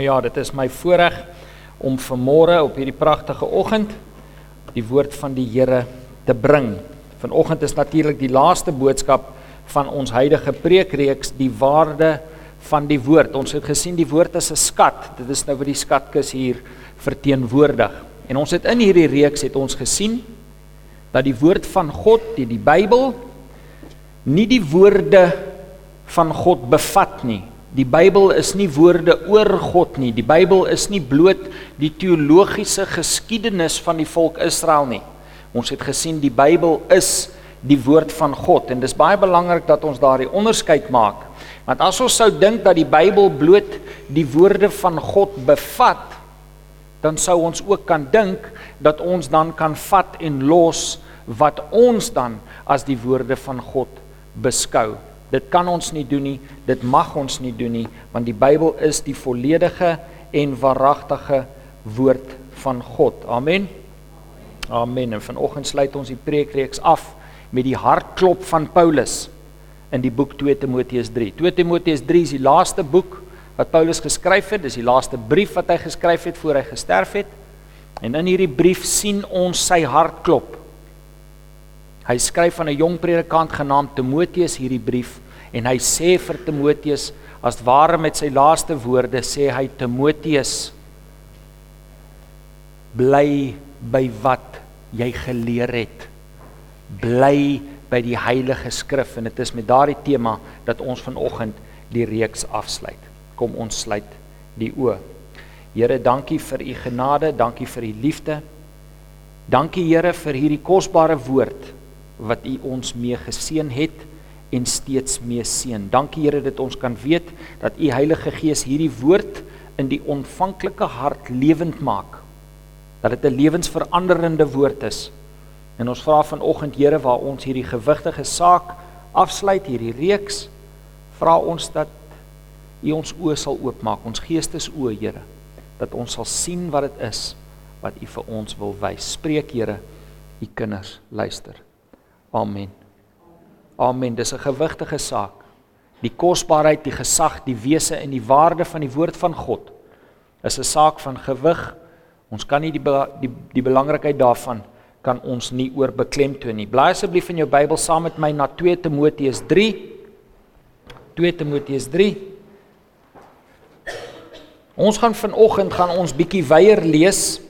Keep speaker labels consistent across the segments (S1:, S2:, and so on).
S1: Nou ja, dit is my voorreg om vanmôre op hierdie pragtige oggend die woord van die Here te bring. Vanoggend is natuurlik die laaste boodskap van ons huidige preekreeks, die waarde van die woord. Ons het gesien die woord is 'n skat. Dit is nou wat die skatkis hier verteenwoordig. En ons het in hierdie reeks het ons gesien dat die woord van God, die die Bybel, nie die woorde van God bevat nie. Die Bybel is nie woorde oor God nie. Die Bybel is nie bloot die teologiese geskiedenis van die volk Israel nie. Ons het gesien die Bybel is die woord van God en dis baie belangrik dat ons daardie onderskeid maak. Want as ons sou dink dat die Bybel bloot die woorde van God bevat, dan sou ons ook kan dink dat ons dan kan vat en los wat ons dan as die woorde van God beskou. Dit kan ons nie doen nie, dit mag ons nie doen nie, want die Bybel is die volledige en waaragtige woord van God. Amen. Amen. En vanoggend sluit ons die preekreeks af met die hartklop van Paulus in die boek 2 Timoteus 3. 2 Timoteus 3 is die laaste boek wat Paulus geskryf het. Dis die laaste brief wat hy geskryf het voor hy gesterf het. En in hierdie brief sien ons sy hartklop. Hy skryf aan 'n jong predikant genaamd Timoteus hierdie brief en hy sê vir Timoteus as ware met sy laaste woorde sê hy Timoteus bly by wat jy geleer het. Bly by die heilige skrif. En dit is met daardie tema dat ons vanoggend die reeks afsluit. Kom ons sluit die oë. Here dankie vir u genade dankie vir u liefde. Dankie Here vir hierdie kosbare woord wat U ons mee geseën het en steeds mee seën. Dankie Here dat ons kan weet dat U Heilige Gees hierdie woord in die ontvanklike hart lewend maak. Dat dit 'n lewensveranderende woord is. En ons vra vanoggend Here waar ons hierdie gewigtige saak afsluit hierdie reeks, vra ons dat U ons oë sal oopmaak, ons geestesoë Here, dat ons sal sien wat dit is wat U vir ons wil wys. Spreek Here, U kinders luister. Amen. Amen. Dis 'n gewigtige saak. Die kosbaarheid, die gesag, die wese en die waarde van die woord van God is 'n saak van gewig. Ons kan nie die die die belangrikheid daarvan kan ons nie oor beklemtoon nie. Blaai asseblief in jou Bybel saam met my na 2 Timoteus 3. 2 Timoteus 3. Ons gaan vanoggend gaan ons bietjie weier lees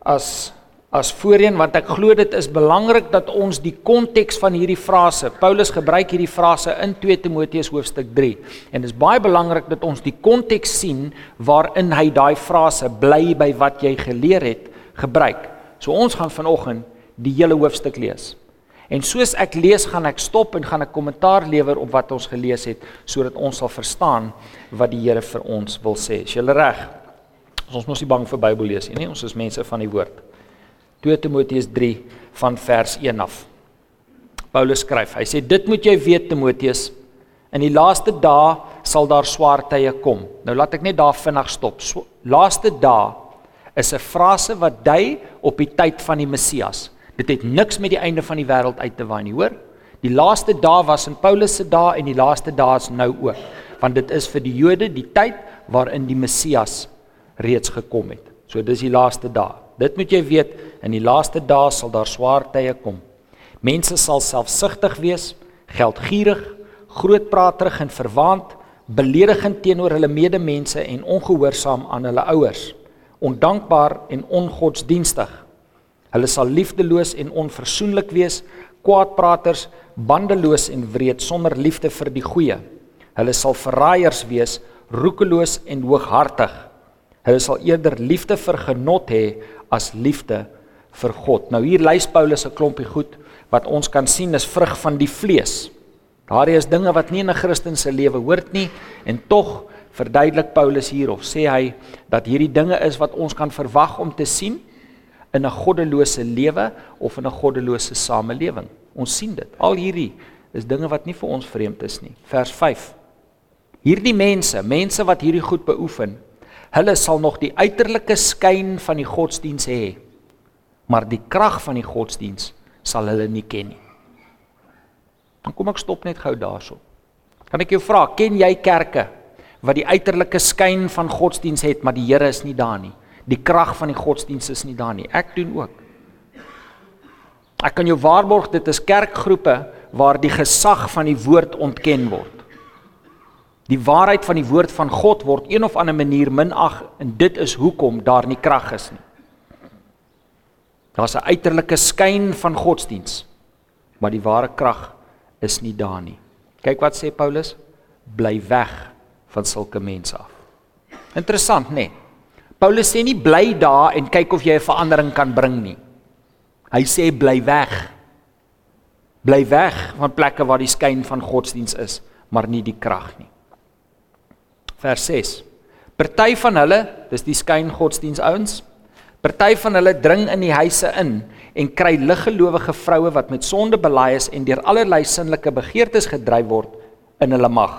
S1: as as voorheen want ek glo dit is belangrik dat ons die konteks van hierdie frase Paulus gebruik hierdie frase in 2 Timoteus hoofstuk 3 en dit is baie belangrik dat ons die konteks sien waarin hy daai frase bly by wat jy geleer het gebruik. So ons gaan vanoggend die hele hoofstuk lees. En soos ek lees gaan ek stop en gaan 'n kommentaar lewer op wat ons gelees het sodat ons sal verstaan wat die Here vir ons wil sê. Is jy reg? Ons mos nie bang vir Bybel lees nie, ons is mense van die woord. 2 Timoteus 3 van vers 1 af. Paulus skryf. Hy sê dit moet jy weet Timoteus, in die laaste dae sal daar swaar tye kom. Nou laat ek net daar vinnig stop. So, laaste dae is 'n frase wat dui op die tyd van die Messias. Dit het niks met die einde van die wêreld uit te waai nie, hoor? Die laaste dae was in Paulus se dae en die laaste dae is nou ook, want dit is vir die Jode die tyd waarin die Messias reeds gekom het. So dis die laaste dae. Dit moet jy weet, in die laaste dae sal daar swaar tye kom. Mense sal selfsugtig wees, geldgierig, grootpraterig en verwaand, beledigend teenoor hulle medemense en ongehoorsaam aan hulle ouers, ondankbaar en ongodsdienstig. Hulle sal liefdeloos en onversoenlik wees, kwaadpraters, bandeloos en wreed sonder liefde vir die goeie. Hulle sal verraaiers wees, roekeloos en hooghartig. Hulle sal eerder liefde vir genot hê as liefde vir God. Nou hier lys Paulus 'n klompie goed wat ons kan sien is vrug van die vlees. Daar is dinge wat nie in 'n Christen se lewe hoort nie en tog verduidelik Paulus hier of sê hy dat hierdie dinge is wat ons kan verwag om te sien in 'n goddelose lewe of in 'n goddelose samelewing. Ons sien dit. Al hierdie is dinge wat nie vir ons vreemd is nie. Vers 5. Hierdie mense, mense wat hierdie goed beoefen, Hulle sal nog die uiterlike skyn van die godsdiens hê, maar die krag van die godsdiens sal hulle nie ken nie. Dan kom ek stop net gou daarso. Kan ek jou vra, ken jy kerke wat die uiterlike skyn van godsdiens het, maar die Here is nie daar nie. Die krag van die godsdiens is nie daar nie. Ek doen ook. Ek kan jou waarborg dit is kerkgroepe waar die gesag van die woord ontken word. Die waarheid van die woord van God word een of ander manier minag en dit is hoekom daar nie krag is nie. Daar's 'n uiterlike skyn van godsdiens, maar die ware krag is nie daar nie. Kyk wat sê Paulus, bly weg van sulke mense af. Interessant, nê? Nee. Paulus sê nie bly daar en kyk of jy 'n verandering kan bring nie. Hy sê bly weg. Bly weg van plekke waar die skyn van godsdiens is, maar nie die krag nie. Vers 6. Party van hulle, dis die skyn godsdiens ouens, Party van hulle dring in die huise in en kry liggelowige vroue wat met sonde belaai is en deur allerlei sinnelike begeertes gedryf word in hulle mag.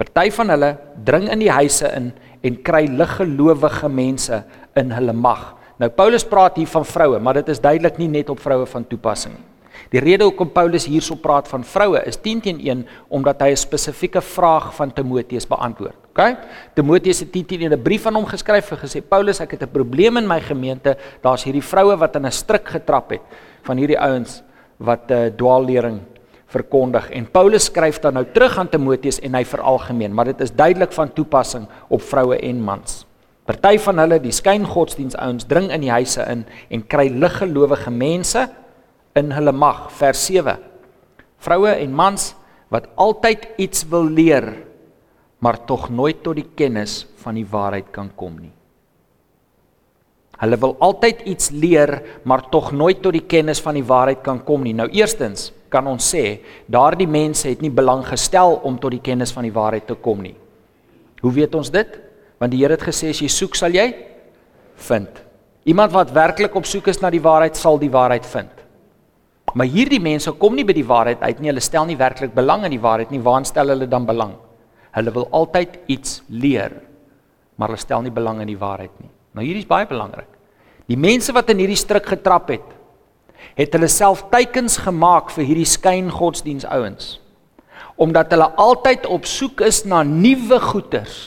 S1: Party van hulle dring in die huise in en kry liggelowige mense in hulle mag. Nou Paulus praat hier van vroue, maar dit is duidelik nie net op vroue van toepassing nie. Die rede hoekom Paulus hierso praat van vroue is 10 teen 1 omdat hy 'n spesifieke vraag van Timoteus beantwoord. OK? Timoteus het 10 teen 1 'n brief aan hom geskryf en gesê Paulus, ek het 'n probleem in my gemeente. Daar's hierdie vroue wat in 'n struik getrap het van hierdie ouens wat 'n uh, dwaallering verkondig. En Paulus skryf dan nou terug aan Timoteus en hy veralgemeen, maar dit is duidelik van toepassing op vroue en mans. Party van hulle, die skyngodsdiens ouens, dring in die huise in en kry liggelowige mense in hulle mag. Vers 7 vroue en mans wat altyd iets wil leer maar tog nooit tot die kennis van die waarheid kan kom nie. Hulle wil altyd iets leer maar tog nooit tot die kennis van die waarheid kan kom nie. Nou eerstens kan ons sê daardie mense het nie belang gestel om tot die kennis van die waarheid te kom nie. Hoe weet ons dit? Want die Here het gesê as jy soek sal jy vind. Iemand wat werklik op soek is na die waarheid sal die waarheid vind Maar hierdie mense kom nie by die waarheid uit nie. Hulle stel nie werklik belang in die waarheid nie. Waar stel hulle dan belang? Hulle wil altyd iets leer, maar hulle stel nie belang in die waarheid nie. Nou hierdie is baie belangrik. Die mense wat in hierdie struik getrap het, het hulle self teikens gemaak vir hierdie skyngodsdiens ouens. Omdat hulle altyd op soek is na nuwe goeders,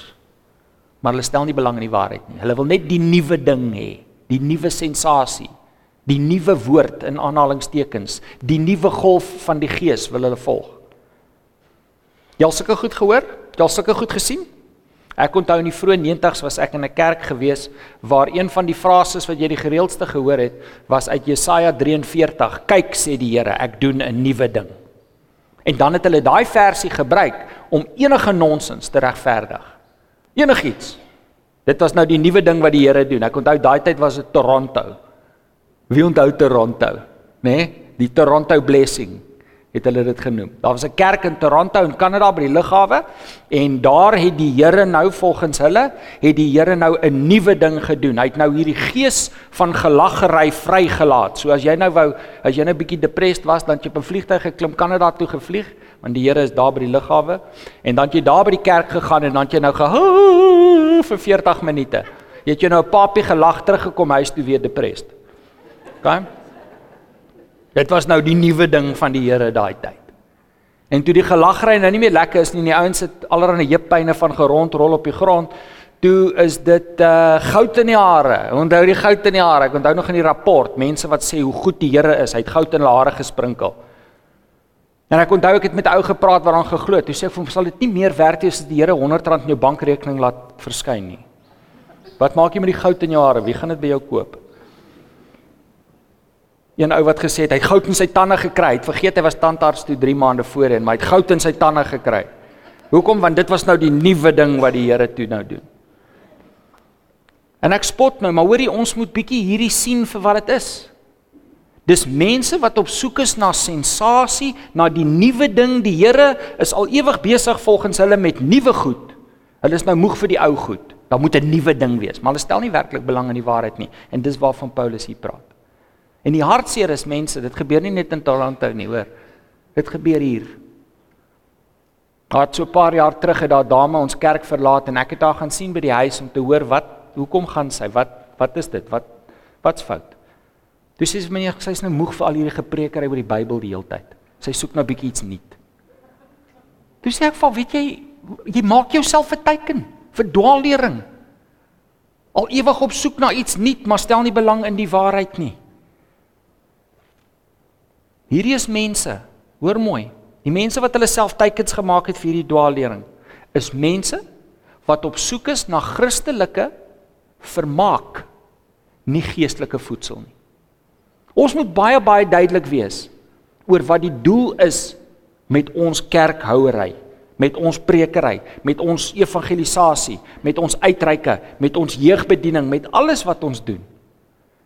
S1: maar hulle stel nie belang in die waarheid nie. Hulle wil net die nuwe ding hê, die nuwe sensasie die nuwe woord in aanhalingstekens, die nuwe golf van die gees wil hulle volg. Jy al sulke goed gehoor? Jy al sulke goed gesien? Ek onthou in die vroeë 90's was ek in 'n kerk gewees waar een van die frases wat jy die gereeldste gehoor het, was uit Jesaja 43: "Kyk sê die Here, ek doen 'n nuwe ding." En dan het hulle daai versie gebruik om enige nonsens te regverdig. Enigiets. Dit was nou die nuwe ding wat die Here doen. Ek onthou daai tyd was dit Toronto. Wie onthou Toronto, né? Nee? Die Toronto blessing het hulle dit genoem. Daar was 'n kerk in Toronto in Kanada by die lughawe en daar het die Here nou volgens hulle het die Here nou 'n nuwe ding gedoen. Hy het nou hierdie gees van gelaggery vrygelaat. So as jy nou wou, as jy nou bietjie depressed was, dan jy op 'n vliegtuig geklim Kanada toe gevlieg, want die Here is daar by die lughawe en dan jy daar by die kerk gegaan en dan jy nou ge vir 40 minute. Jy het jy nou 'n papie gelag teruggekom huis toe weer depressed. OK. Dit was nou die nuwe ding van die Here daai tyd. En toe die gelagry nou nie meer lekker is nie, die ouens het allerlei heupyne van gerondrol op die grond. Toe is dit uh goud in die hare. Onthou die goud in die hare. Ek onthou nog in die rapport, mense wat sê hoe goed die Here is. Hy het goud in hulle hare gesprinkel. En ek onthou ek het met 'n ou gepraat wat aan geglo het. Hy sê vir hom sal dit nie meer werd wees as die Here 100 rand in jou bankrekening laat verskyn nie. Wat maak jy met die goud in jou hare? Wie gaan dit by jou koop? Een ou wat gesê het hy het goud in sy tande gekry. Hy het vergeet hy was tandarts toe 3 maande voorheen, maar hy het goud in sy tande gekry. Hoekom? Want dit was nou die nuwe ding wat die Here toe nou doen. En ek spot nou, maar hoorie ons moet bietjie hierdie sien vir wat dit is. Dis mense wat op soek is na sensasie, na die nuwe ding. Die Here is al ewig besig volgens hulle met nuwe goed. Hulle is nou moeg vir die ou goed. Daar moet 'n nuwe ding wees, maar hulle stel nie werklik belang in die waarheid nie. En dis waarvan Paulus hier praat. En die hartseer is mense, dit gebeur nie net in Toronto nie, hoor. Dit gebeur hier. Daar so 'n paar jaar terug het daai dame ons kerk verlaat en ek het haar gaan sien by die huis om te hoor wat hoekom gaan sy? Wat wat is dit? Wat wat's fout? Toe sê sy meneer, sy's nou moeg vir al hierdie gepreekery oor die Bybel die hele tyd. Sy soek nou bietjie iets nuut. Toe sê ek vir weet jy jy maak jouself 'n teken vir dwaallering. Al ewig op soek na iets nuut, maar stel nie belang in die waarheid nie. Hierdie is mense, hoor mooi. Die mense wat hulle self teikens gemaak het vir hierdie dwaallering is mense wat op soek is na Christelike vermaak, nie geestelike voedsel nie. Ons moet baie baie duidelik wees oor wat die doel is met ons kerkhouery, met ons prekery, met ons evangelisasie, met ons uitreike, met ons jeugbediening, met alles wat ons doen.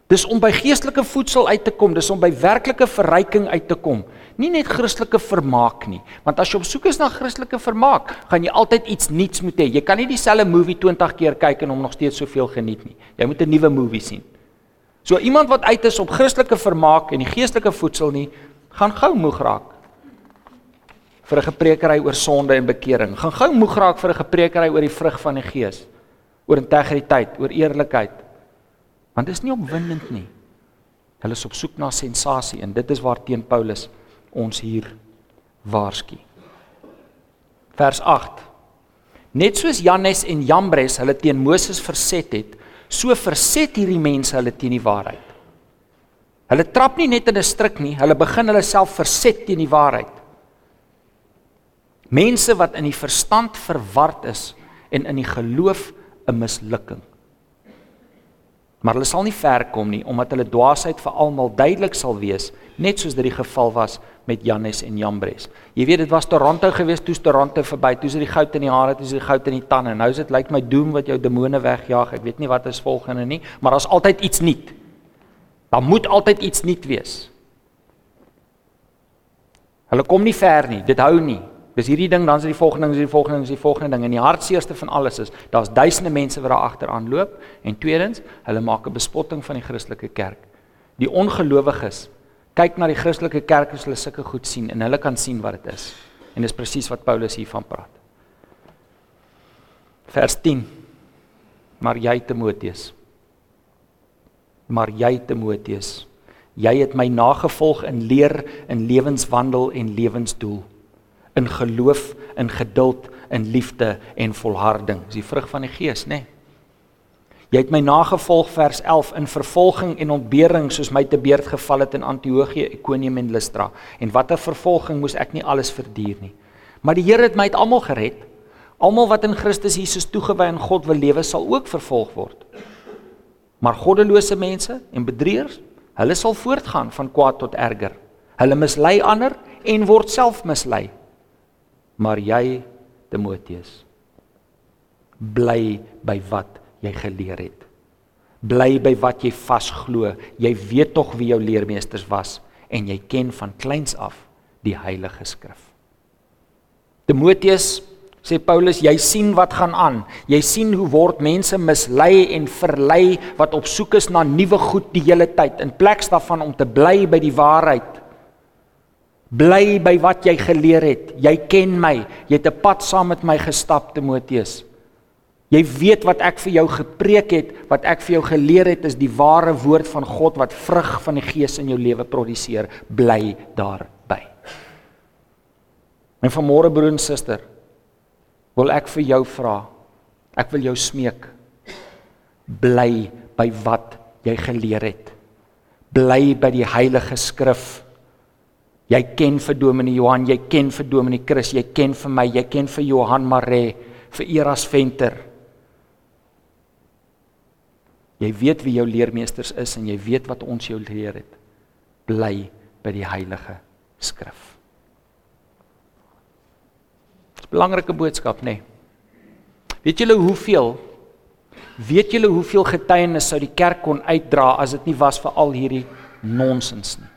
S1: Dis om by geestelike voedsel uit te kom, dis om by werklike verryking uit te kom, nie net Christelike vermaak nie. Want as jy op soek is na Christelike vermaak, gaan jy altyd iets nuuts moet hê. Jy kan nie dieselfde movie 20 keer kyk en hom nog steeds soveel geniet nie. Jy moet 'n nuwe movie sien. So iemand wat uit is op Christelike vermaak en die geestelike voedsel nie, gaan gou moeg raak vir 'n gepreekery oor sonde en bekering. Gaan gou moeg raak vir 'n gepreekery oor die vrug van die Gees, oor integriteit, oor eerlikheid. Want dit is nie opwindend nie. Hulle is op soek na sensasie en dit is waar teen Paulus ons hier waarsku. Vers 8. Net soos Jannes en Jambres hulle teen Moses verset het, so verset hierdie mense hulle teen die waarheid. Hulle trap nie net in 'n struik nie, hulle begin hulle self verset teen die waarheid. Mense wat in die verstand verward is en in die geloof 'n mislukking. Maar hulle sal nie ver kom nie omdat hulle dwaasheid vir almal duidelik sal wees, net soos dit die geval was met Jannes en Jambres. Jy weet dit was Toronto geweest, toe's Toronto verby, toe's dit die goud in die hare, toe's dit die goud in die tande. Nou is dit lyk like my doom wat jou demone wegjaag. Ek weet nie wat is volgende nie, maar daar's altyd iets nuut. Daar moet altyd iets nuut wees. Hulle kom nie ver nie, dit hou nie. Dis hierdie ding, dan is dit die volgende ding, is die volgende ding, is die volgende ding en die hartseerste van alles is, daar's duisende mense wat daar agteraan loop en tweedens, hulle maak 'n bespotting van die Christelike kerk. Die ongelowiges kyk na die Christelike kerk as hulle sulke goed sien en hulle kan sien wat dit is. En dis presies wat Paulus hiervan praat. Vers 10. Maar jy Timoteus. Maar jy Timoteus, jy het my nagevolg in leer, in lewenswandel en lewensdoel in geloof, in geduld, in liefde en volharding. Dis die vrug van die Gees, nê? Nee. Jy het my nagevolg vers 11 in vervolging en ontbering soos my te beurt geval het in Antiochië, Ikonium en Lystra. En watter vervolging moes ek nie alles verduur nie. Maar die Here het my uit almal gered. Almal wat in Christus Jesus toegewy aan God wil lewe, sal ook vervolg word. Maar goddelose mense en bedrieërs, hulle sal voortgaan van kwaad tot erger. Hulle mislei ander en word self mislei. Maar jy Timoteus bly by wat jy geleer het. Bly by wat jy vasglo. Jy weet tog wie jou leermeesters was en jy ken van kleins af die Heilige Skrif. Timoteus sê Paulus, jy sien wat gaan aan. Jy sien hoe word mense mislei en verlei wat op soek is na nuwe goed die hele tyd in plek daarvan om te bly by die waarheid. Bly by wat jy geleer het. Jy ken my. Jy het 'n pad saam met my gestap, Timoteus. Jy weet wat ek vir jou gepreek het, wat ek vir jou geleer het is die ware woord van God wat vrug van die Gees in jou lewe produseer. Bly daarby. En vanmôre broer en suster, wil ek vir jou vra. Ek wil jou smeek. Bly by wat jy geleer het. Bly by die heilige skrif. Jy ken vir Dominee Johan, jy ken vir Dominee Chris, jy ken vir my, jy ken vir Johan Maree, vir Eras Venter. Jy weet wie jou leermeesters is en jy weet wat ons jou leer het. Bly by die heilige skrif. Dis 'n belangrike boodskap, nê? Nee. Weet julle hoeveel weet julle hoeveel getuienis sou die kerk kon uitdra as dit nie was vir al hierdie nonsens nie?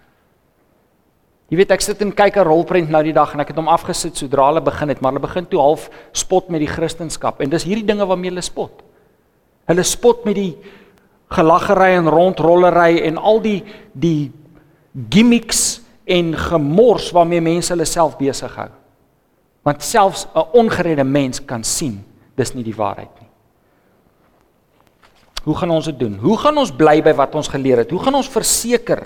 S1: Jy weet ek sit en kyk 'n rolprent nou die dag en ek het hom afgesit sodra hulle begin het, maar hulle begin toe half spot met die Christendom en dis hierdie dinge waarmee hulle spot. Hulle spot met die gelaggery en rondrollery en al die die gimmicks en gemors waarmee mense hulle self besig hou. Want selfs 'n ongeredde mens kan sien dis nie die waarheid nie. Hoe gaan ons dit doen? Hoe gaan ons bly by wat ons geleer het? Hoe gaan ons verseker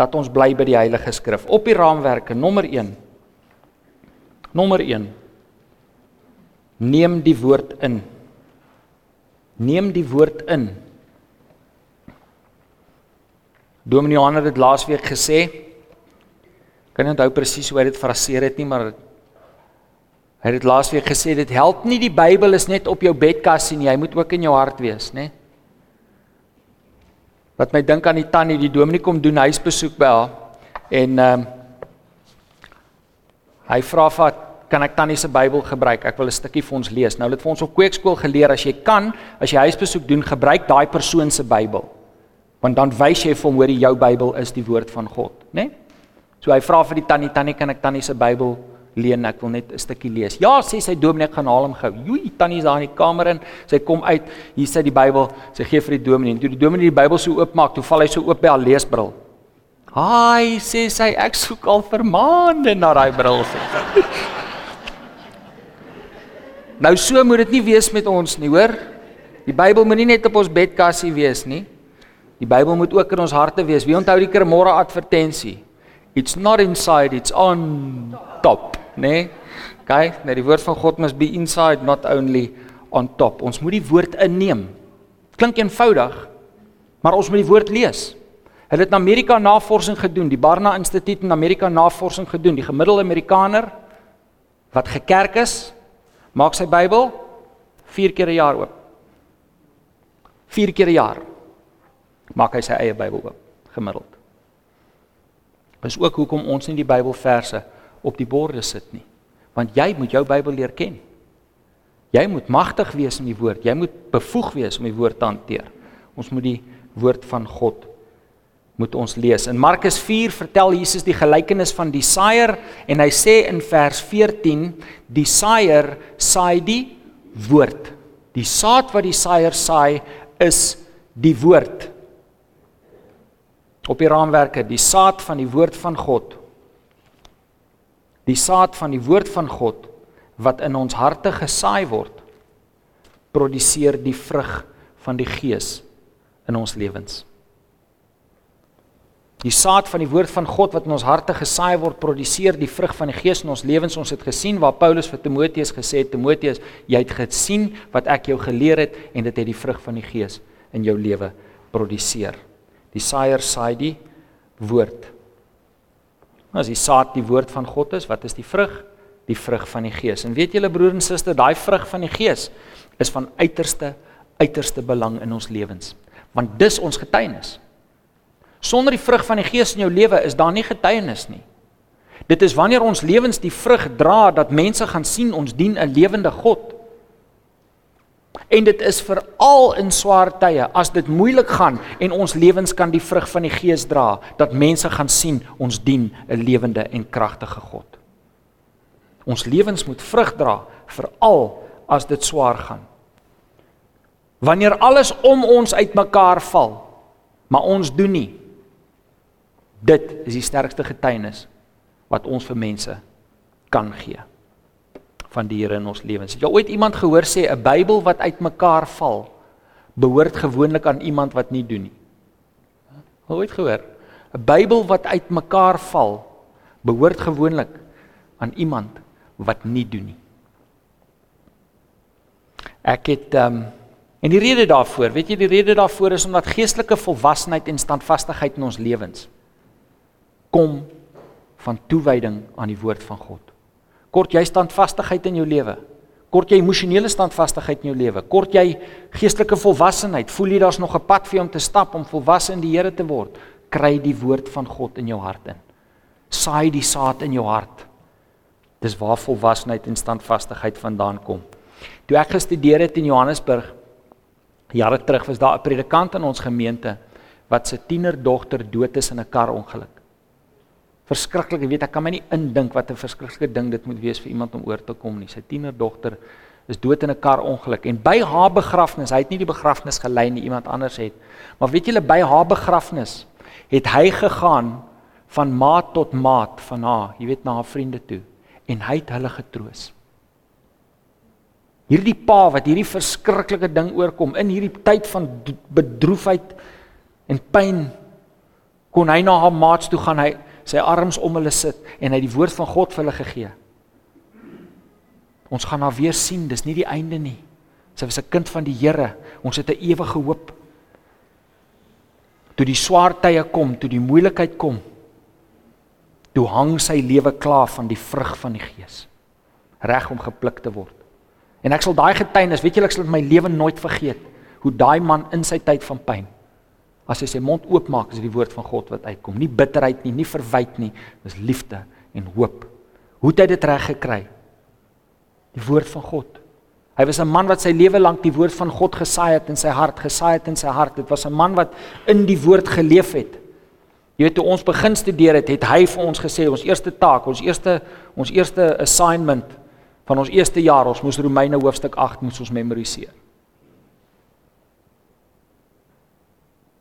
S1: dat ons bly by die Heilige Skrif. Op die raamwerke nommer 1. Nommer 1. Neem die woord in. Neem die woord in. Dominee Johan het dit laasweek gesê. Kan nie onthou presies hoe hy dit fraseer het nie, maar hy het dit laasweek gesê dit help nie die Bybel is net op jou bedkas nie, jy moet ook in jou hart wees, né? Wat my dink aan die tannie, die dominee kom doen huisbesoek by haar en ehm um, hy vra vir haar kan ek tannie se Bybel gebruik? Ek wil 'n stukkie vir ons lees. Nou het vir ons op kweekskool geleer as jy kan, as jy huisbesoek doen, gebruik daai persoon se Bybel. Want dan wys jy vir hom hoor jou Bybel is die woord van God, né? Nee? So hy vra vir die tannie, tannie kan ek tannie se Bybel leen? Ek wil net 'n stukkie lees. Ja, sê sy dominee, ek gaan haal hom gou. Joei, tannie is daar in die kamer in. Sy kom uit, hier sit die Bybel. Sy gee vir die dominee. Toe die dominee die Bybel so oopmaak, toe val hy so oop by haar leesbril. Haai, sê sy, ek soek al vir maande na daai bril sê. nou so moet dit nie wees met ons nie, hoor? Die Bybel moet nie net op ons bedkassie wees nie. Die Bybel moet ook in ons harte wees. Wie onthou die kermore advertensie? It's not inside, it's on top, né? Nee? Kyk, net die woord van God must be inside, not only on top. Ons moet die woord inneem. Klink eenvoudig, maar ons moet die woord lees. Hulle het in Amerika navorsing gedoen, die Barna Instituut in Amerika navorsing gedoen. Die gemiddelde Amerikaner wat gekerk is, maak sy Bybel 4 keer 'n jaar oop. 4 keer 'n jaar maak hy sy eie Bybel oop gemiddeld. Dis ook hoekom ons nie die Bybelverse op die borde sit nie. Want jy moet jou Bybel leer ken. Jy moet magtig wees in die woord. Jy moet bevoeg wees om die woord te hanteer. Ons moet die woord van God moet ons lees. In Markus 4 vertel Jesus die gelykenis van die saaier en hy sê in vers 14 die saaier saai die woord. Die saad wat die saaier saai is die woord op die raamwerke die saad van die woord van God die saad van die woord van God wat in ons harte gesaai word produseer die vrug van die gees in ons lewens. Die saad van die woord van God wat in ons harte gesaai word produseer die vrug van die gees in ons lewens. Ons het gesien waar Paulus vir Timoteus gesê het Timoteus jy het gesien wat ek jou geleer het en dit het die vrug van die gees in jou lewe produseer. Die saaier saai die woord. As die saad die woord van God is, wat is die vrug? Die vrug van die Gees. En weet julle broer en suster, daai vrug van die Gees is van uiterste uiterste belang in ons lewens. Want dis ons getuienis. Sonder die vrug van die Gees in jou lewe is daar nie getuienis nie. Dit is wanneer ons lewens die vrug dra dat mense gaan sien ons dien 'n lewende God. En dit is veral in swaar tye as dit moeilik gaan en ons lewens kan die vrug van die Gees dra dat mense gaan sien ons dien 'n lewende en kragtige God. Ons lewens moet vrug dra veral as dit swaar gaan. Wanneer alles om ons uitmekaar val, maar ons doen nie. Dit is die sterkste getuienis wat ons vir mense kan gee van die Here in ons lewens. Het jy ooit iemand gehoor sê 'n Bybel wat uitmekaar val behoort gewoonlik aan iemand wat nie doen nie? Het ooit gehoor? 'n Bybel wat uitmekaar val behoort gewoonlik aan iemand wat nie doen nie. Ek het ehm um, en die rede daarvoor, weet jy die rede daarvoor is omdat geestelike volwassenheid en standvastigheid in ons lewens kom van toewyding aan die woord van God. Kort jy standvastigheid in jou lewe? Kort jy emosionele standvastigheid in jou lewe? Kort jy geestelike volwassenheid? Voel jy daar's nog 'n pad vir jou om te stap om volwasse in die Here te word? Kry die woord van God in jou hart in. Saai die saad in jou hart. Dis waar volwassenheid en standvastigheid vandaan kom. Toe ek gestudeer het in Johannesburg jare terug was daar 'n predikant in ons gemeente wat se tienerdogter dood is in 'n karongeluk verskriklik, weet, ek kan my nie indink wat 'n verskriklike ding dit moet wees vir iemand om oor te kom nie. Sy tienerdogter is dood in 'n karongeluk en by haar begrafnis, hy het nie die begrafnis gelei nie, iemand anders het. Maar weet julle by haar begrafnis het hy gegaan van maat tot maat van haar, jy weet na haar vriende toe en hy het hulle getroos. Hierdie pa wat hierdie verskriklike ding oorkom in hierdie tyd van bedroefheid en pyn kon hy na haar maats toe gaan hy sy arms om hulle sit en hy die woord van God vir hulle gegee. Ons gaan haar weer sien, dis nie die einde nie. Sy was 'n kind van die Here. Ons het 'n ewige hoop. Toe die swaar tye kom, toe die moeilikheid kom, toe hang sy lewe klaar van die vrug van die Gees. Reg om gepluk te word. En ek sal daai getuienis, weet julle ek sal my lewe nooit vergeet, hoe daai man in sy tyd van pyn as hy sy mond oopmaak, is dit die woord van God wat uitkom. Nie bitterheid nie, nie verwyd nie, dis liefde en hoop. Hoe het hy dit reg gekry? Die woord van God. Hy was 'n man wat sy lewe lank die woord van God gesaai het in sy hart, gesaai het in sy hart. Dit was 'n man wat in die woord geleef het. Jy weet toe ons begin studeer het, het hy vir ons gesê ons eerste taak, ons eerste ons eerste assignment van ons eerste jaar, ons moes Romeine hoofstuk 8 moes ons memoriseer.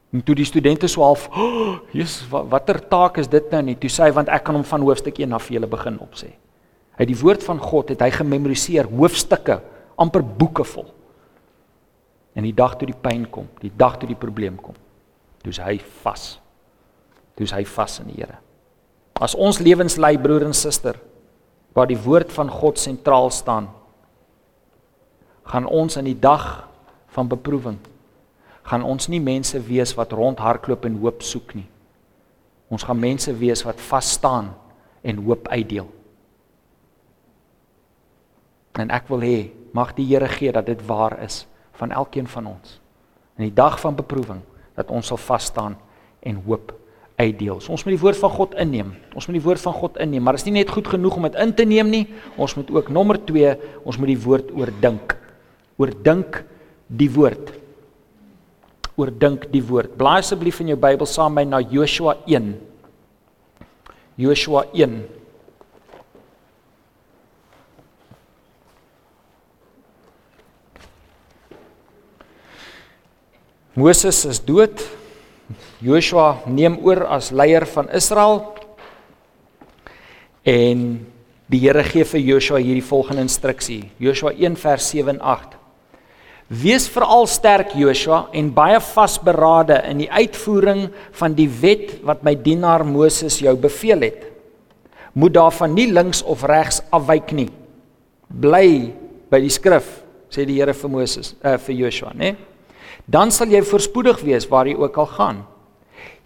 S1: En toe die studente so half, oh, "Jesus, watter taak is dit nou nie?" Toe sê hy, "Want ek kan hom van hoofstuk 1 af vir julle begin opsê." Hy die woord van God het hy gememoriseer, hoofstukke, amper boeke vol. En die dag toe die pyn kom, die dag toe die probleem kom, toe hy vas. Toe hy vas in die Here. As ons lewens lei broer en suster waar die woord van God sentraal staan, gaan ons in die dag van beproewing gaan ons nie mense wees wat rondhardloop en hoop soek nie. Ons gaan mense wees wat vas staan en hoop uitdeel. En ek wil hê mag die Here gee dat dit waar is van elkeen van ons. In die dag van beproewing dat ons sal vas staan en hoop uitdeel. So ons moet die woord van God inneem. Ons moet die woord van God inneem, maar dit is nie net goed genoeg om dit in te neem nie. Ons moet ook nommer 2, ons moet die woord oordink. Oordink die woord. Oordink die woord. Blaai asseblief in jou Bybel saam met my na Joshua 1. Joshua 1 Moses is dood. Joshua neem oor as leier van Israel. En die Here gee vir Joshua hierdie volgende instruksie. Joshua 1 vers 7 en 8. Wees veral sterk Joshua en baie vasberade in die uitvoering van die wet wat my dienaar Moses jou beveel het. Moet daarvan nie links of regs afwyk nie. Bly by die skrif, sê die Here vir Moses, uh, vir Joshua, né? Nee? dan sal jy voorspoedig wees waar jy ook al gaan.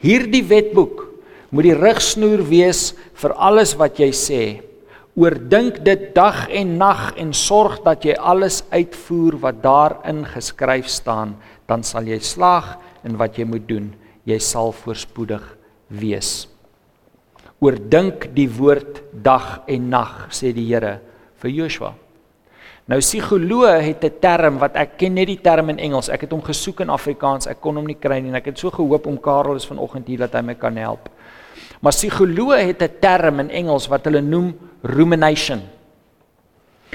S1: Hierdie wetboek moet die rigsnoer wees vir alles wat jy sê. Oordink dit dag en nag en sorg dat jy alles uitvoer wat daarin geskryf staan, dan sal jy slaag in wat jy moet doen. Jy sal voorspoedig wees. Oordink die woord dag en nag, sê die Here vir Joshua. Nou psigoloog het 'n term wat ek ken net die term in Engels. Ek het hom gesoek in Afrikaans. Ek kon hom nie kry nie en ek het so gehoop om Karel is vanoggend hier dat hy my kan help. Maar psigoloog het 'n term in Engels wat hulle noem rumination.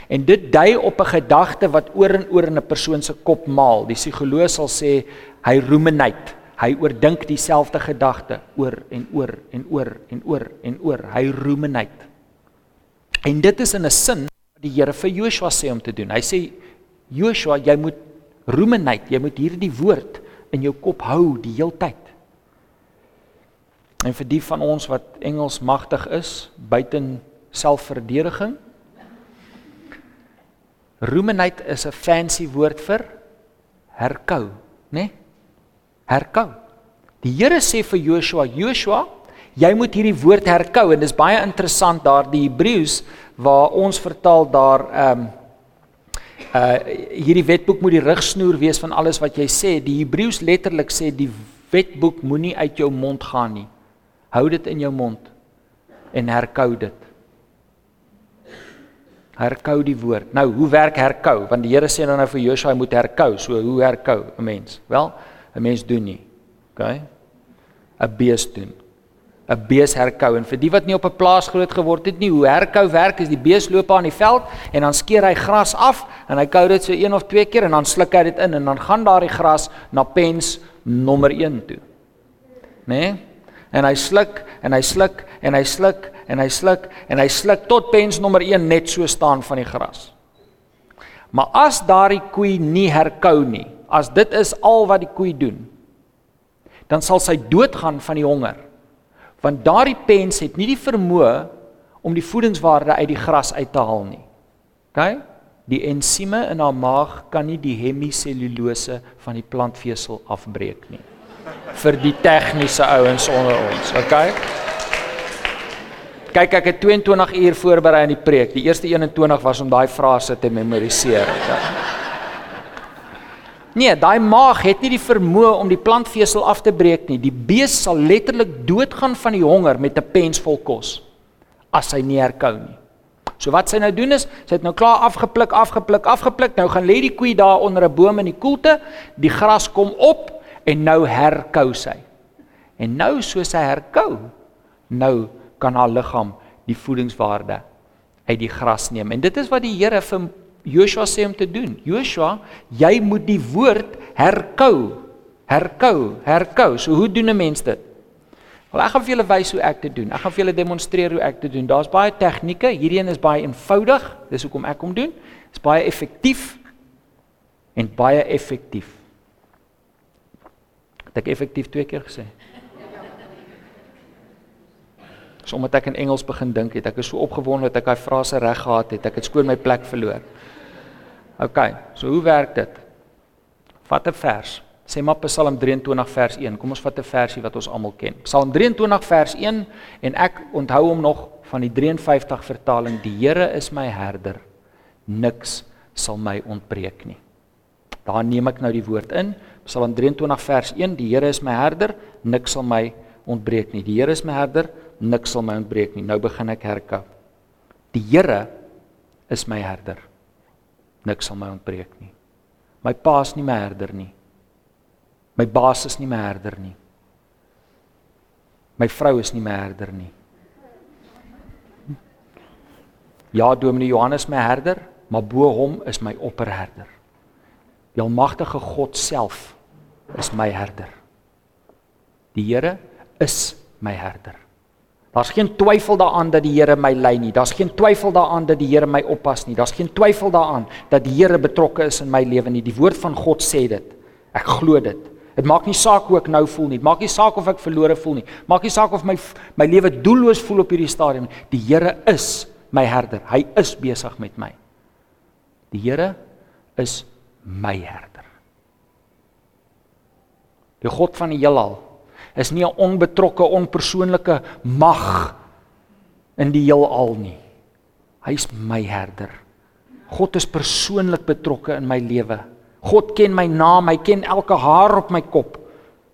S1: En dit dui op 'n gedagte wat oor en oor in 'n persoon se kop maal. Die psigoloog sal sê hy ruminate. Hy oordink dieselfde gedagte oor en oor en oor en oor en oor. Hy ruminate. En dit is in 'n sin die Here vir Joshua sê om te doen. Hy sê Joshua, jy moet ruminate, jy moet hierdie woord in jou kop hou die heeltyd. En vir die van ons wat Engels magtig is, buiten selfverdediging, ruminate is 'n fancy woord vir herkou, né? Nee? Herkou. Die Here sê vir Joshua, Joshua, jy moet hierdie woord herkou en dis baie interessant daar die Hebreëus waar ons vertaal daar ehm um, uh hierdie wetboek moet die rigsnoer wees van alles wat jy sê. Die Hebreëus letterlik sê die wetboek moenie uit jou mond gaan nie. Hou dit in jou mond en herkou dit. Herkou die woord. Nou, hoe werk herkou? Want die Here sê dan nou vir Joshua hy moet herkou. So hoe herkou 'n mens? Wel, 'n mens doen nie. OK? 'n Bees doen. 'n bees herkou en vir die wat nie op 'n plaas groot geword het nie, hoe herkou werk is die bees loop aan die veld en dan skeer hy gras af en hy kou dit so een of twee keer en dan sluk hy dit in en dan gaan daardie gras na pens nommer 1 toe. Né? Nee? En hy sluk en hy sluk en hy sluk en hy sluk en hy sluk tot pens nommer 1 net so staan van die gras. Maar as daardie koei nie herkou nie, as dit is al wat die koei doen, dan sal sy doodgaan van die honger want daardie pens het nie die vermoë om die voedingswaarde uit die gras uit te haal nie. OK? Die ensieme in haar maag kan nie die hemisellulose van die plantvesel afbreek nie. Vir die tegniese ouens onder ons, okay? Kyk, ek het 22 uur voorberei aan die preek. Die eerste 21 was om daai frase te memoriseer. Okay? Nee, daai maag het nie die vermoë om die plantvesel af te breek nie. Die bees sal letterlik doodgaan van die honger met 'n pens vol kos as hy nie herkou nie. So wat sy nou doen is, sy het nou klaar afgepluk, afgepluk, afgepluk. Nou gaan lê die koei daar onder 'n boom in die koelte. Die gras kom op en nou herkou sy. En nou soos sy herkou, nou kan haar liggaam die voedingswaarde uit die gras neem. En dit is wat die Here vir Joshua sê om te doen. Joshua, jy moet die woord herkou. Herkou, herkou. So hoe doen 'n mens dit? Wel ek gaan vir julle wys hoe ek dit doen. Ek gaan vir julle demonstreer hoe ek dit doen. Daar's baie tegnieke. Hierdie een is baie eenvoudig. Dis hoekom ek hom doen. Dit's baie effektief en baie effektief. Het ek effektief twee keer gesê? Sommige ek in Engels begin dink het, ek is so opgewonde dat ek daai frase reg gehad het. Ek het skoon my plek verloor. OK, so hoe werk dit? Vat 'n vers. Sê maar Psalm 23 vers 1. Kom ons vat 'n versie wat ons almal ken. Psalm 23 vers 1 en ek onthou hom nog van die 53 vertaling. Die Here is my herder. Niks sal my ontbreek nie. Daar neem ek nou die woord in. Psalm 23 vers 1. Die Here is my herder. Niks sal my ontbreek nie. Die Here is my herder. Niks sal my ontbreek nie. Nou begin ek herkou. Die Here is my herder niks sal my ontbreek nie. My pa is nie my herder nie. My baas is nie my herder nie. My vrou is nie my herder nie. Ja, Dominee Johannes my herder, maar bo hom is my opperherder. Die almagtige God self is my herder. Die Here is my herder. Daar's geen twyfel daaraan dat die Here my lei nie. Daar's geen twyfel daaraan dat die Here my oppas nie. Daar's geen twyfel daaraan dat die Here betrokke is in my lewe nie. Die woord van God sê dit. Ek glo dit. Dit maak nie saak hoe ek nou voel nie. Dit maak nie saak of ek verlore voel nie. Maak nie saak of my my lewe doelloos voel op hierdie stadium nie. Die Here is my herder. Hy is besig met my. Die Here is my herder. Die God van die heelal is nie 'n onbetrokke, onpersoonlike mag in die heelal nie. Hy's my herder. God is persoonlik betrokke in my lewe. God ken my naam, hy ken elke haar op my kop.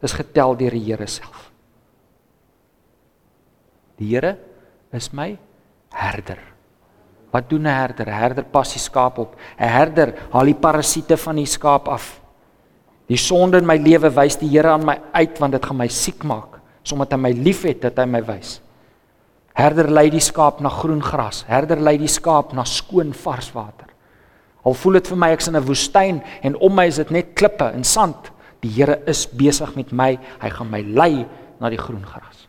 S1: Dis getel deur die Here self. Die Here is my herder. Wat doen 'n herder? 'n Herder pas die skaap op. 'n Herder haal die parasiete van die skaap af. Die sonde in my lewe wys die Here aan my uit want dit gaan my siek maak. Sommige hy my liefhet dat hy my wys. Herder lei die skaap na groen gras. Herder lei die skaap na skoon vars water. Al voel dit vir my ek's in 'n woestyn en om my is dit net klippe en sand. Die Here is besig met my. Hy gaan my lei na die groen gras.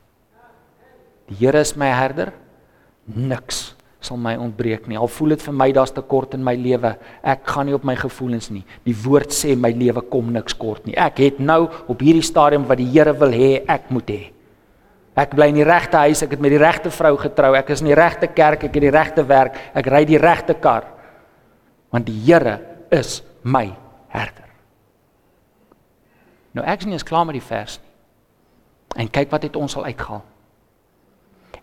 S1: Die Here is my herder. Niks sal my ontbreek nie. Al voel dit vir my daar's tekort in my lewe, ek gaan nie op my gevoelens nie. Die woord sê my lewe kom niks kort nie. Ek het nou op hierdie stadium wat die Here wil hê ek moet hê. Ek bly in die regte huis, ek het met die regte vrou getrou, ek is in die regte kerk, ek het die regte werk, ek ry die regte kar. Want die Here is my herder. Nou ek is nie eens klaar met die vers nie. En kyk wat het ons al uitgehaal.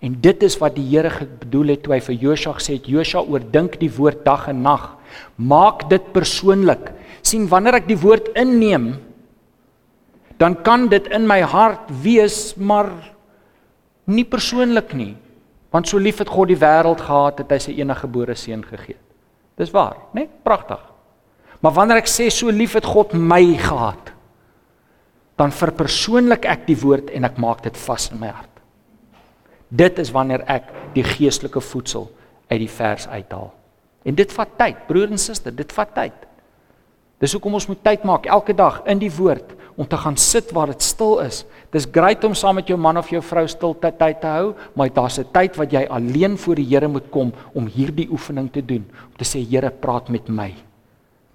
S1: En dit is wat die Here bedoel het toe hy vir Josua gesê het: "Josua, oordink die woord dag en nag. Maak dit persoonlik. sien wanneer ek die woord inneem, dan kan dit in my hart wees, maar nie persoonlik nie. Want so lief het God die wêreld gehad dat hy sy enige gebore seun gegee het. Dis waar, né? Nee? Pragtig. Maar wanneer ek sê so lief het God my gehad, dan verpersoonlik ek die woord en ek maak dit vas in my hart. Dit is wanneer ek die geestelike voedsel uit die vers uithaal. En dit vat tyd, broer en suster, dit vat tyd. Dis hoekom ons moet tyd maak elke dag in die woord om te gaan sit waar dit stil is. Dis grait om saam met jou man of jou vrou stil tyd te hou, maar daar's 'n tyd wat jy alleen voor die Here moet kom om hierdie oefening te doen, om te sê Here, praat met my.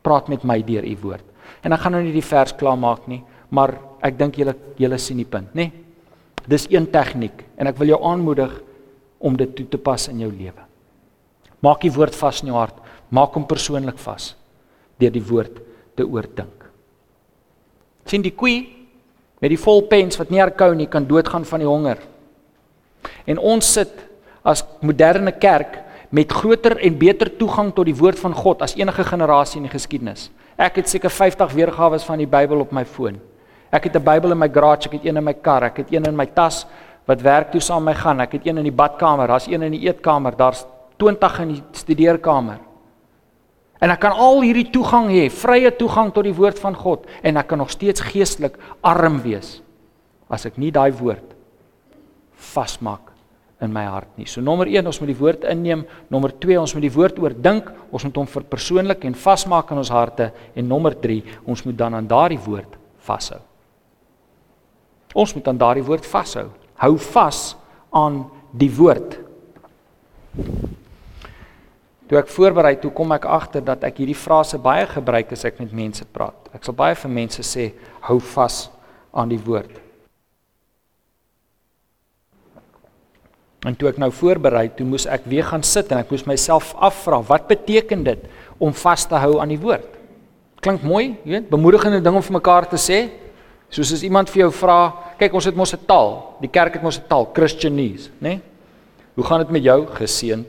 S1: Praat met my deur u woord. En ek gaan nou nie die vers klaar maak nie, maar ek dink julle julle sien die punt, nê? Nee? Dis een tegniek en ek wil jou aanmoedig om dit toe te pas in jou lewe. Maak die woord vas in jou hart. Maak hom persoonlik vas deur die woord te oordink. sien die koei met die vol pens wat nie herkou nie kan doodgaan van die honger. En ons sit as moderne kerk met groter en beter toegang tot die woord van God as enige generasie in die geskiedenis. Ek het seker 50 weergawe van die Bybel op my foon. Ek het 'n Bybel in my garage, ek het een in my kar, ek het een in my tas wat werk toe saam met my gaan. Ek het een in die badkamer, daar's een in die eetkamer, daar's 20 in die studeerkamer. En ek kan al hierdie toegang hê, vrye toegang tot die woord van God en ek kan nog steeds geestelik arm wees as ek nie daai woord vasmaak in my hart nie. So nommer 1, ons moet die woord inneem. Nommer 2, ons moet die woord oordink. Ons moet hom verpersoonlik en vasmaak in ons harte. En nommer 3, ons moet dan aan daardie woord vashou. Ons moet aan daardie woord vashou. Hou vas aan die woord. Toe ek voorberei, toe kom ek agter dat ek hierdie frase baie gebruik as ek met mense praat. Ek sal baie vir mense sê, hou vas aan die woord. En toe ek nou voorberei, toe moes ek weer gaan sit en ek moes myself afvra, wat beteken dit om vas te hou aan die woord? Klink mooi, jy weet, bemoedigende ding om vir mekaar te sê. Soos as iemand vir jou vra, kyk ons het mos 'n taal, die kerk het mos 'n taal, Christianese, né? Nee? Hoe gaan dit met jou geseend?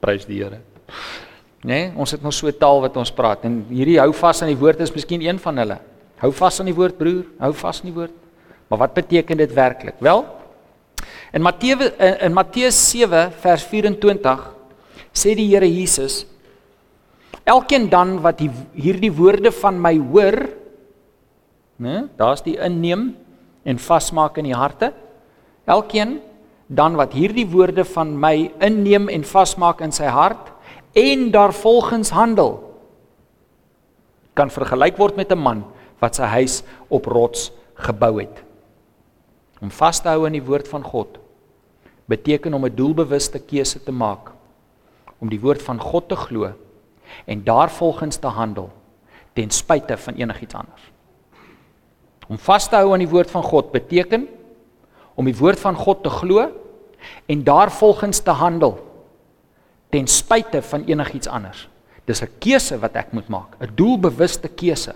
S1: Prys die Here. Né? Nee, ons het mos so 'n taal wat ons praat en hierdie hou vas aan die woord is miskien een van hulle. Hou vas aan die woord broer, hou vas aan die woord. Maar wat beteken dit werklik? Wel, In Matteus in Matteus 7 vers 24 sê die Here Jesus Elkeen dan wat die, hierdie woorde van my hoor, né? Daar's die inneem en vasmaak in die harte. Elkeen dan wat hierdie woorde van my inneem en vasmaak in sy hart en daarvolgens handel kan vergelyk word met 'n man wat sy huis op rots gebou het. Om vas te hou aan die woord van God beteken om 'n doelbewuste keuse te maak om die woord van God te glo en daarvolgens te handel ten spyte van enigiets anders. Om vas te hou aan die woord van God beteken om die woord van God te glo en daarvolgens te handel ten spyte van enigiets anders. Dis 'n keuse wat ek moet maak, 'n doelbewuste keuse.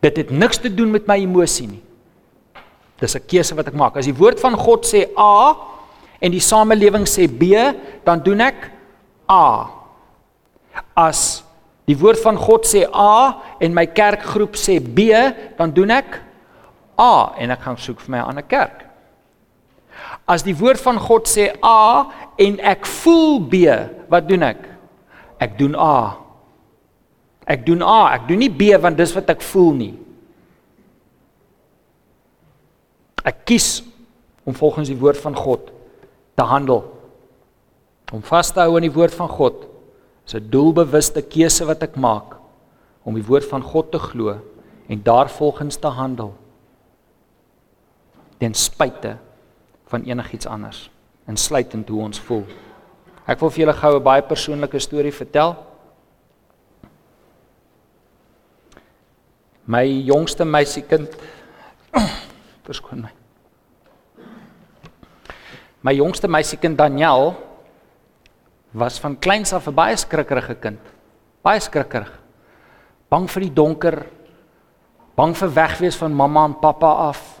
S1: Dit het niks te doen met my emosie nie. Dis 'n keuse wat ek maak. As die woord van God sê A en die samelewing sê B, dan doen ek A. As die woord van God sê A en my kerkgroep sê B, dan doen ek A en ek gaan soek vir my 'n ander kerk. As die woord van God sê A en ek voel B, wat doen ek? Ek doen A. Ek doen A, ek doen nie B want dis wat ek voel nie. Ek kies om volgens die woord van God te handel. Om vas te hou aan die woord van God is 'n doelbewuste keuse wat ek maak om die woord van God te glo en daarvolgens te handel. Ten spyte van enigiets anders, insluitend hoe ons voel. Ek wil vir julle gou 'n baie persoonlike storie vertel. My jongste meisiekind verskoon my. My jongste meisiekind Daniel was van kleins af 'n baie skrikkerige kind. Baie skrikkerig. Bang vir die donker, bang vir wegwees van mamma en pappa af.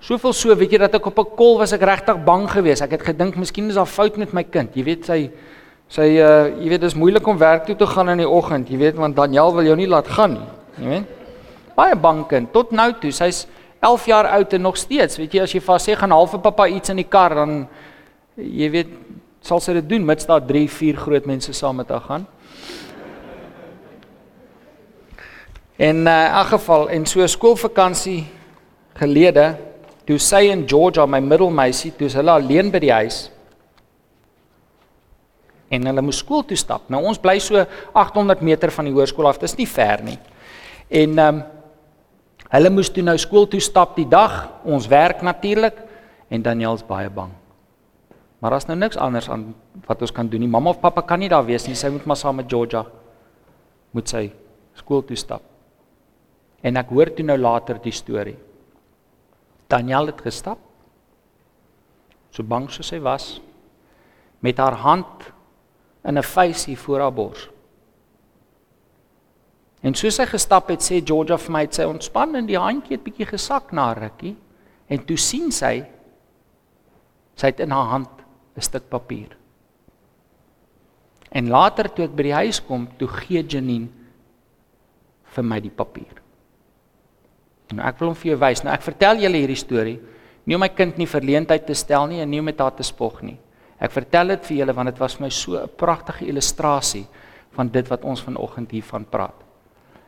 S1: Soveel so, weet jy dat ek op 'n kol was ek regtig bang geweest. Ek het gedink miskien is daar fout met my kind. Jy weet sy sy uh jy weet dit is moeilik om werk toe te gaan in die oggend, jy weet want Daniel wil jou nie laat gaan nie. Jy weet? baie bang kind tot nou toe. Sy's 11 jaar oud en nog steeds, weet jy, as jy vas sê gaan half vir pappa iets in die kar dan jy weet sal sy dit doen mits daar 3, 4 groot mense saam met haar gaan. En uh, in elk geval en so skoolvakansie gelede toe sy en Georgia my middelmeisie toe hulle alleen by die huis en hulle moes skool toe stap. Nou ons bly so 800 meter van die hoërskool af. Dit is nie ver nie. En ehm um, Hulle moes toe nou skool toe stap die dag, ons werk natuurlik en Daniel's baie bang. Maar daar's nou niks anders aan wat ons kan doen nie. Mamma of pappa kan nie daar wees nie. Sy moet maar saam met Georgia moet sy skool toe stap. En ek hoor toe nou later die storie. Daniel het gestap. So bang soos hy was. met haar hand in 'n vuisie voor haar bors. En soos sy gestap het, sê Georgia vir my, sy ontspan en die handjie het bietjie gesak na rukkie en toe sien sy sy het in haar hand 'n stuk papier. En later toe ek by die huis kom, toe gee Janine vir my die papier. Nou ek wil hom vir jou wys. Nou ek vertel julle hierdie storie nie om my kind nie verleentheid te stel nie en nie om met haar te spog nie. Ek vertel dit vir julle want dit was vir my so 'n pragtige illustrasie van dit wat ons vanoggend hiervan praat.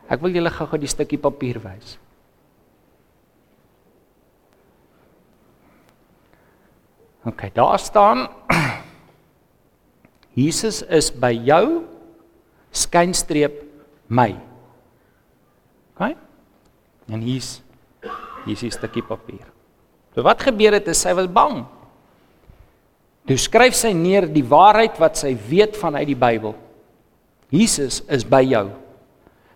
S1: Ek wil julle gou-gou die stukkie papier wys. OK, daar staan Jesus is by jou skynstreep my. OK? En hier's hier's 'n stukkie papier. So wat gebeur het is sy was bang. Toe skryf sy neer die waarheid wat sy weet vanuit die Bybel. Jesus is by jou.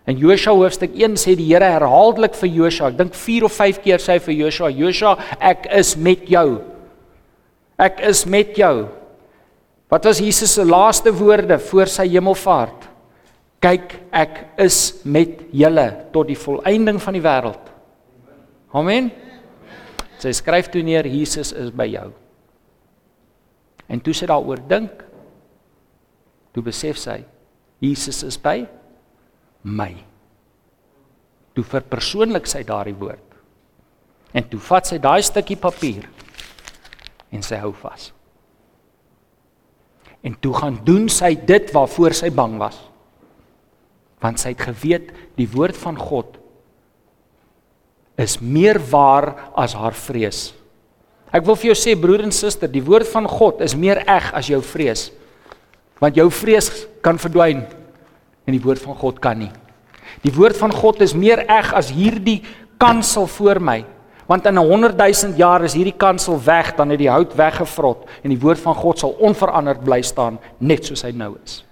S1: In Josua hoofstuk 1 sê die Here herhaaldelik vir Josua, ek dink 4 of 5 keer sê hy vir Josua, Josua, ek is met jou. Ek is met jou. Wat was Jesus se laaste woorde voor sy hemelvaart? kyk ek is met julle tot die volëinding van die wêreld. Amen. Sy skryf toe neer Jesus is by jou. En toe sy daaroor dink, toe besef sy Jesus is by my. Toe verpersoonlik sy daardie woord. En toe vat sy daai stukkie papier en sy hou vas. En toe gaan doen sy dit waarvoor sy bang was want sy het geweet die woord van God is meer waar as haar vrees. Ek wil vir jou sê broer en suster, die woord van God is meer eg as jou vrees. Want jou vrees kan verdwyn en die woord van God kan nie. Die woord van God is meer eg as hierdie kansel voor my. Want in 'n 100 000 jaar is hierdie kansel weg, dan het die hout weggevrot en die woord van God sal onveranderd bly staan net soos hy nou is.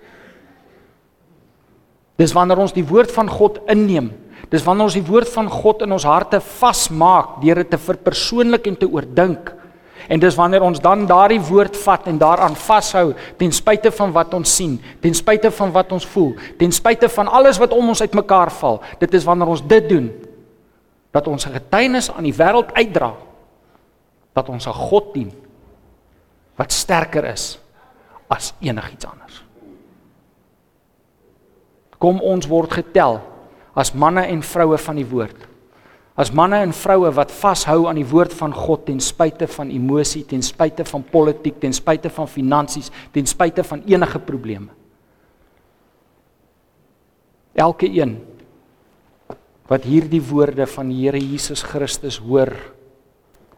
S1: Dis wanneer ons die woord van God inneem. Dis wanneer ons die woord van God in ons harte vasmaak deur dit te verpersoonlik en te oordink. En dis wanneer ons dan daardie woord vat en daaraan vashou ten spyte van wat ons sien, ten spyte van wat ons voel, ten spyte van alles wat om ons uitmekaar val. Dit is wanneer ons dit doen dat ons 'n getuienis aan die wêreld uitdra dat ons 'n God dien wat sterker is as enigiets anders kom ons word getel as manne en vroue van die woord. As manne en vroue wat vashou aan die woord van God ten spyte van emosie, ten spyte van politiek, ten spyte van finansies, ten spyte van enige probleme. Elke een wat hierdie woorde van die Here Jesus Christus hoor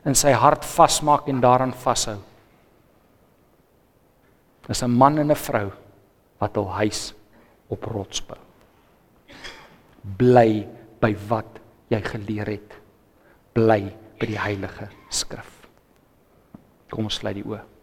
S1: in sy hart vasmaak en daaraan vashou. Is 'n man en 'n vrou wat hul huis op rots bou. Bly by wat jy geleer het. Bly by die heilige skrif. Kom ons sluit die oë.